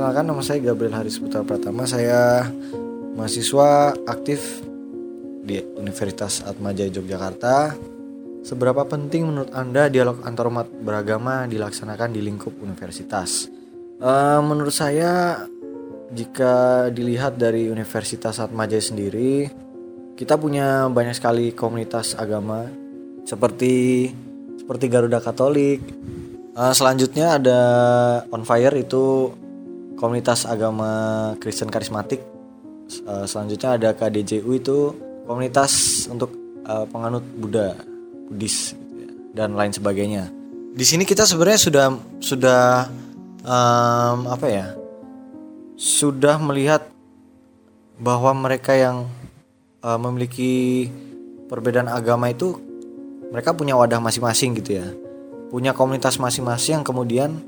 Perkenalkan nama saya Gabriel Haris Putra Pratama. Saya mahasiswa aktif di Universitas Atmajaya Yogyakarta. Seberapa penting menurut Anda dialog antar umat beragama dilaksanakan di lingkup universitas? Uh, menurut saya jika dilihat dari Universitas Atmajaya sendiri, kita punya banyak sekali komunitas agama seperti seperti Garuda Katolik. Uh, selanjutnya ada On Fire itu komunitas agama Kristen karismatik. Uh, selanjutnya ada KDJU itu komunitas untuk uh, penganut Buddha, Buddhis dan lain sebagainya. Di sini kita sebenarnya sudah sudah um, apa ya? Sudah melihat bahwa mereka yang uh, memiliki perbedaan agama itu mereka punya wadah masing-masing gitu ya. Punya komunitas masing-masing yang kemudian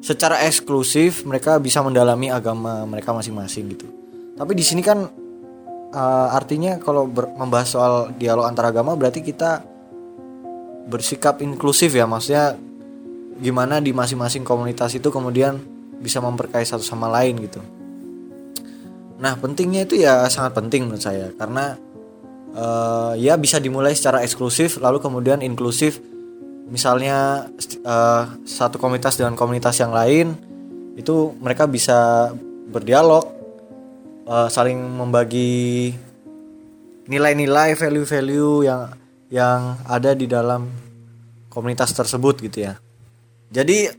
secara eksklusif mereka bisa mendalami agama mereka masing-masing gitu. Tapi di sini kan uh, artinya kalau membahas soal dialog antar agama berarti kita bersikap inklusif ya, maksudnya gimana di masing-masing komunitas itu kemudian bisa memperkaya satu sama lain gitu. Nah pentingnya itu ya sangat penting menurut saya karena uh, ya bisa dimulai secara eksklusif lalu kemudian inklusif misalnya uh, satu komunitas dengan komunitas yang lain itu mereka bisa berdialog uh, saling membagi nilai-nilai value-value yang yang ada di dalam komunitas tersebut gitu ya. Jadi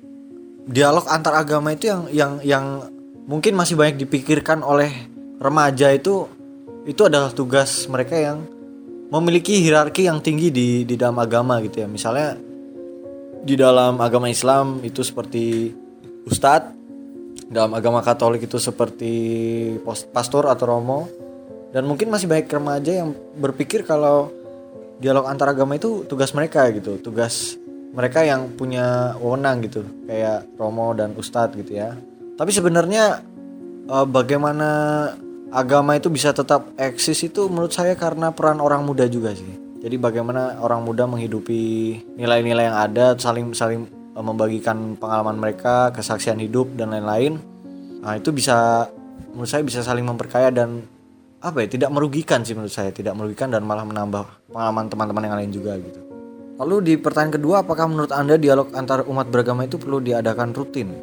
dialog antar agama itu yang yang yang mungkin masih banyak dipikirkan oleh remaja itu itu adalah tugas mereka yang memiliki hierarki yang tinggi di di dalam agama gitu ya. Misalnya di dalam agama Islam itu seperti ustadz, dalam agama Katolik itu seperti pastor atau romo, dan mungkin masih banyak remaja yang berpikir kalau dialog antar agama itu tugas mereka gitu, tugas mereka yang punya wewenang gitu, kayak romo dan ustadz gitu ya. Tapi sebenarnya eh, bagaimana agama itu bisa tetap eksis itu menurut saya karena peran orang muda juga sih jadi bagaimana orang muda menghidupi nilai-nilai yang ada, saling saling eh, membagikan pengalaman mereka, kesaksian hidup dan lain-lain. Nah, itu bisa menurut saya bisa saling memperkaya dan apa ya, tidak merugikan sih menurut saya, tidak merugikan dan malah menambah pengalaman teman-teman yang lain juga gitu. Lalu di pertanyaan kedua, apakah menurut Anda dialog antar umat beragama itu perlu diadakan rutin?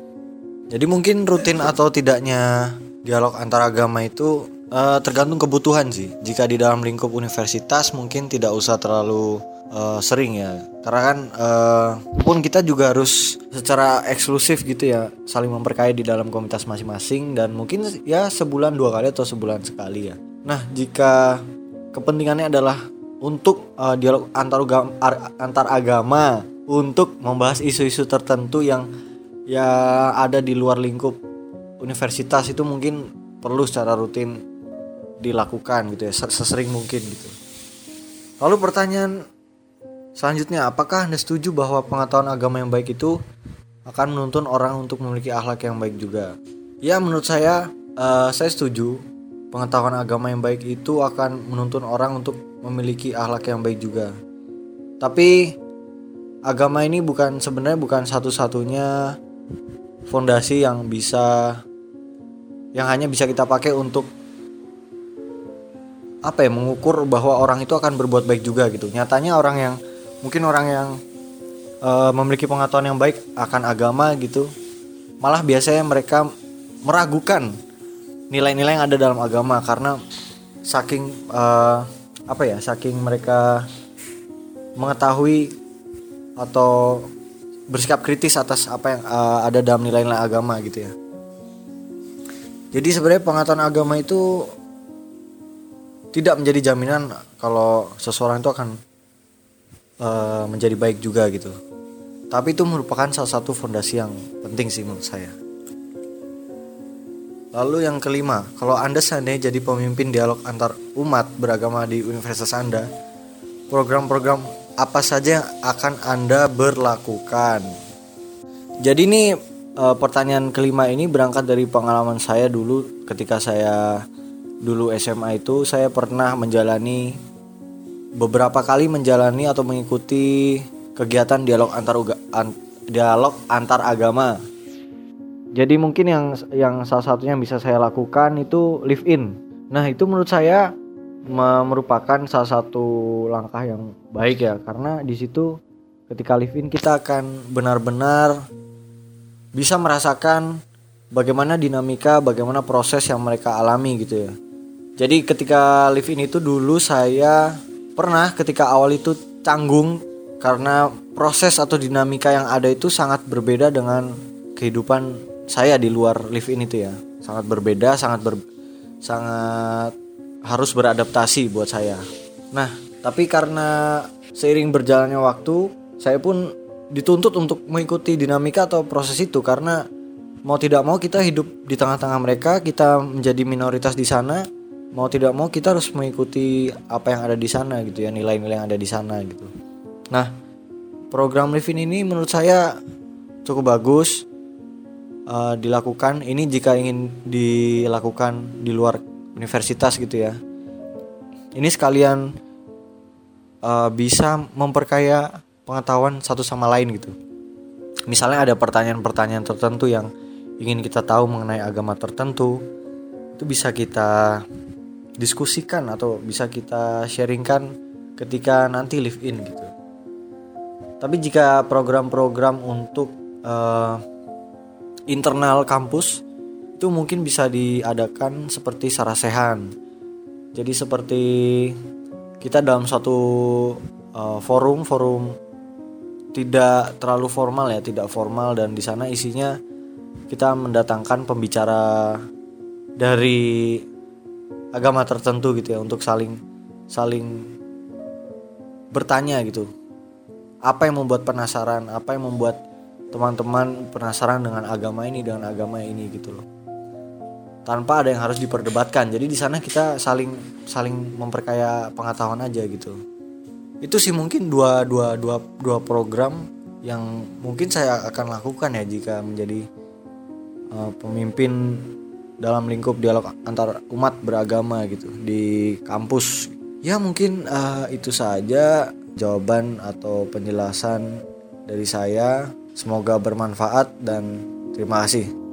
Jadi mungkin rutin atau tidaknya dialog antar agama itu Uh, tergantung kebutuhan sih. Jika di dalam lingkup universitas mungkin tidak usah terlalu uh, sering ya. Karena kan uh, pun kita juga harus secara eksklusif gitu ya saling memperkaya di dalam komunitas masing-masing dan mungkin ya sebulan dua kali atau sebulan sekali ya. Nah, jika kepentingannya adalah untuk uh, dialog antar antar agama untuk membahas isu-isu tertentu yang ya ada di luar lingkup universitas itu mungkin perlu secara rutin dilakukan gitu ya sesering mungkin gitu. Lalu pertanyaan selanjutnya, apakah Anda setuju bahwa pengetahuan agama yang baik itu akan menuntun orang untuk memiliki akhlak yang baik juga? Ya, menurut saya uh, saya setuju. Pengetahuan agama yang baik itu akan menuntun orang untuk memiliki akhlak yang baik juga. Tapi agama ini bukan sebenarnya bukan satu-satunya fondasi yang bisa yang hanya bisa kita pakai untuk apa ya mengukur bahwa orang itu akan berbuat baik juga gitu. Nyatanya orang yang mungkin orang yang uh, memiliki pengetahuan yang baik akan agama gitu malah biasanya mereka meragukan nilai-nilai yang ada dalam agama karena saking uh, apa ya saking mereka mengetahui atau bersikap kritis atas apa yang uh, ada dalam nilai-nilai agama gitu ya. Jadi sebenarnya pengetahuan agama itu tidak menjadi jaminan kalau seseorang itu akan uh, menjadi baik juga gitu. Tapi itu merupakan salah satu fondasi yang penting sih menurut saya. Lalu yang kelima, kalau Anda seandainya jadi pemimpin dialog antar umat beragama di universitas Anda, program-program apa saja yang akan Anda berlakukan? Jadi ini e, pertanyaan kelima ini berangkat dari pengalaman saya dulu ketika saya dulu SMA itu saya pernah menjalani beberapa kali menjalani atau mengikuti kegiatan dialog antar an, dialog antar agama. jadi mungkin yang yang salah satunya yang bisa saya lakukan itu live in nah itu menurut saya merupakan salah satu langkah yang baik ya karena di situ ketika live in kita akan benar-benar bisa merasakan bagaimana dinamika bagaimana proses yang mereka alami gitu ya jadi ketika live in itu dulu saya pernah ketika awal itu canggung karena proses atau dinamika yang ada itu sangat berbeda dengan kehidupan saya di luar live in itu ya. Sangat berbeda sangat ber, sangat harus beradaptasi buat saya. Nah tapi karena seiring berjalannya waktu saya pun dituntut untuk mengikuti dinamika atau proses itu karena mau tidak mau kita hidup di tengah-tengah mereka kita menjadi minoritas di sana mau tidak mau kita harus mengikuti apa yang ada di sana gitu ya nilai-nilai yang ada di sana gitu Nah, program Livin ini menurut saya cukup bagus uh, dilakukan. Ini jika ingin dilakukan di luar universitas gitu ya. Ini sekalian uh, bisa memperkaya pengetahuan satu sama lain gitu. Misalnya ada pertanyaan-pertanyaan tertentu yang ingin kita tahu mengenai agama tertentu, itu bisa kita diskusikan atau bisa kita sharingkan ketika nanti live in gitu. Tapi jika program-program untuk uh, internal kampus itu mungkin bisa diadakan seperti sarasehan. Jadi seperti kita dalam satu uh, forum forum tidak terlalu formal ya, tidak formal dan di sana isinya kita mendatangkan pembicara dari agama tertentu gitu ya untuk saling saling bertanya gitu. Apa yang membuat penasaran apa yang membuat teman-teman penasaran dengan agama ini dengan agama ini gitu loh. Tanpa ada yang harus diperdebatkan. Jadi di sana kita saling saling memperkaya pengetahuan aja gitu. Itu sih mungkin dua dua dua dua program yang mungkin saya akan lakukan ya jika menjadi uh, pemimpin dalam lingkup dialog antar umat beragama gitu di kampus ya mungkin uh, itu saja jawaban atau penjelasan dari saya. Semoga bermanfaat dan terima kasih.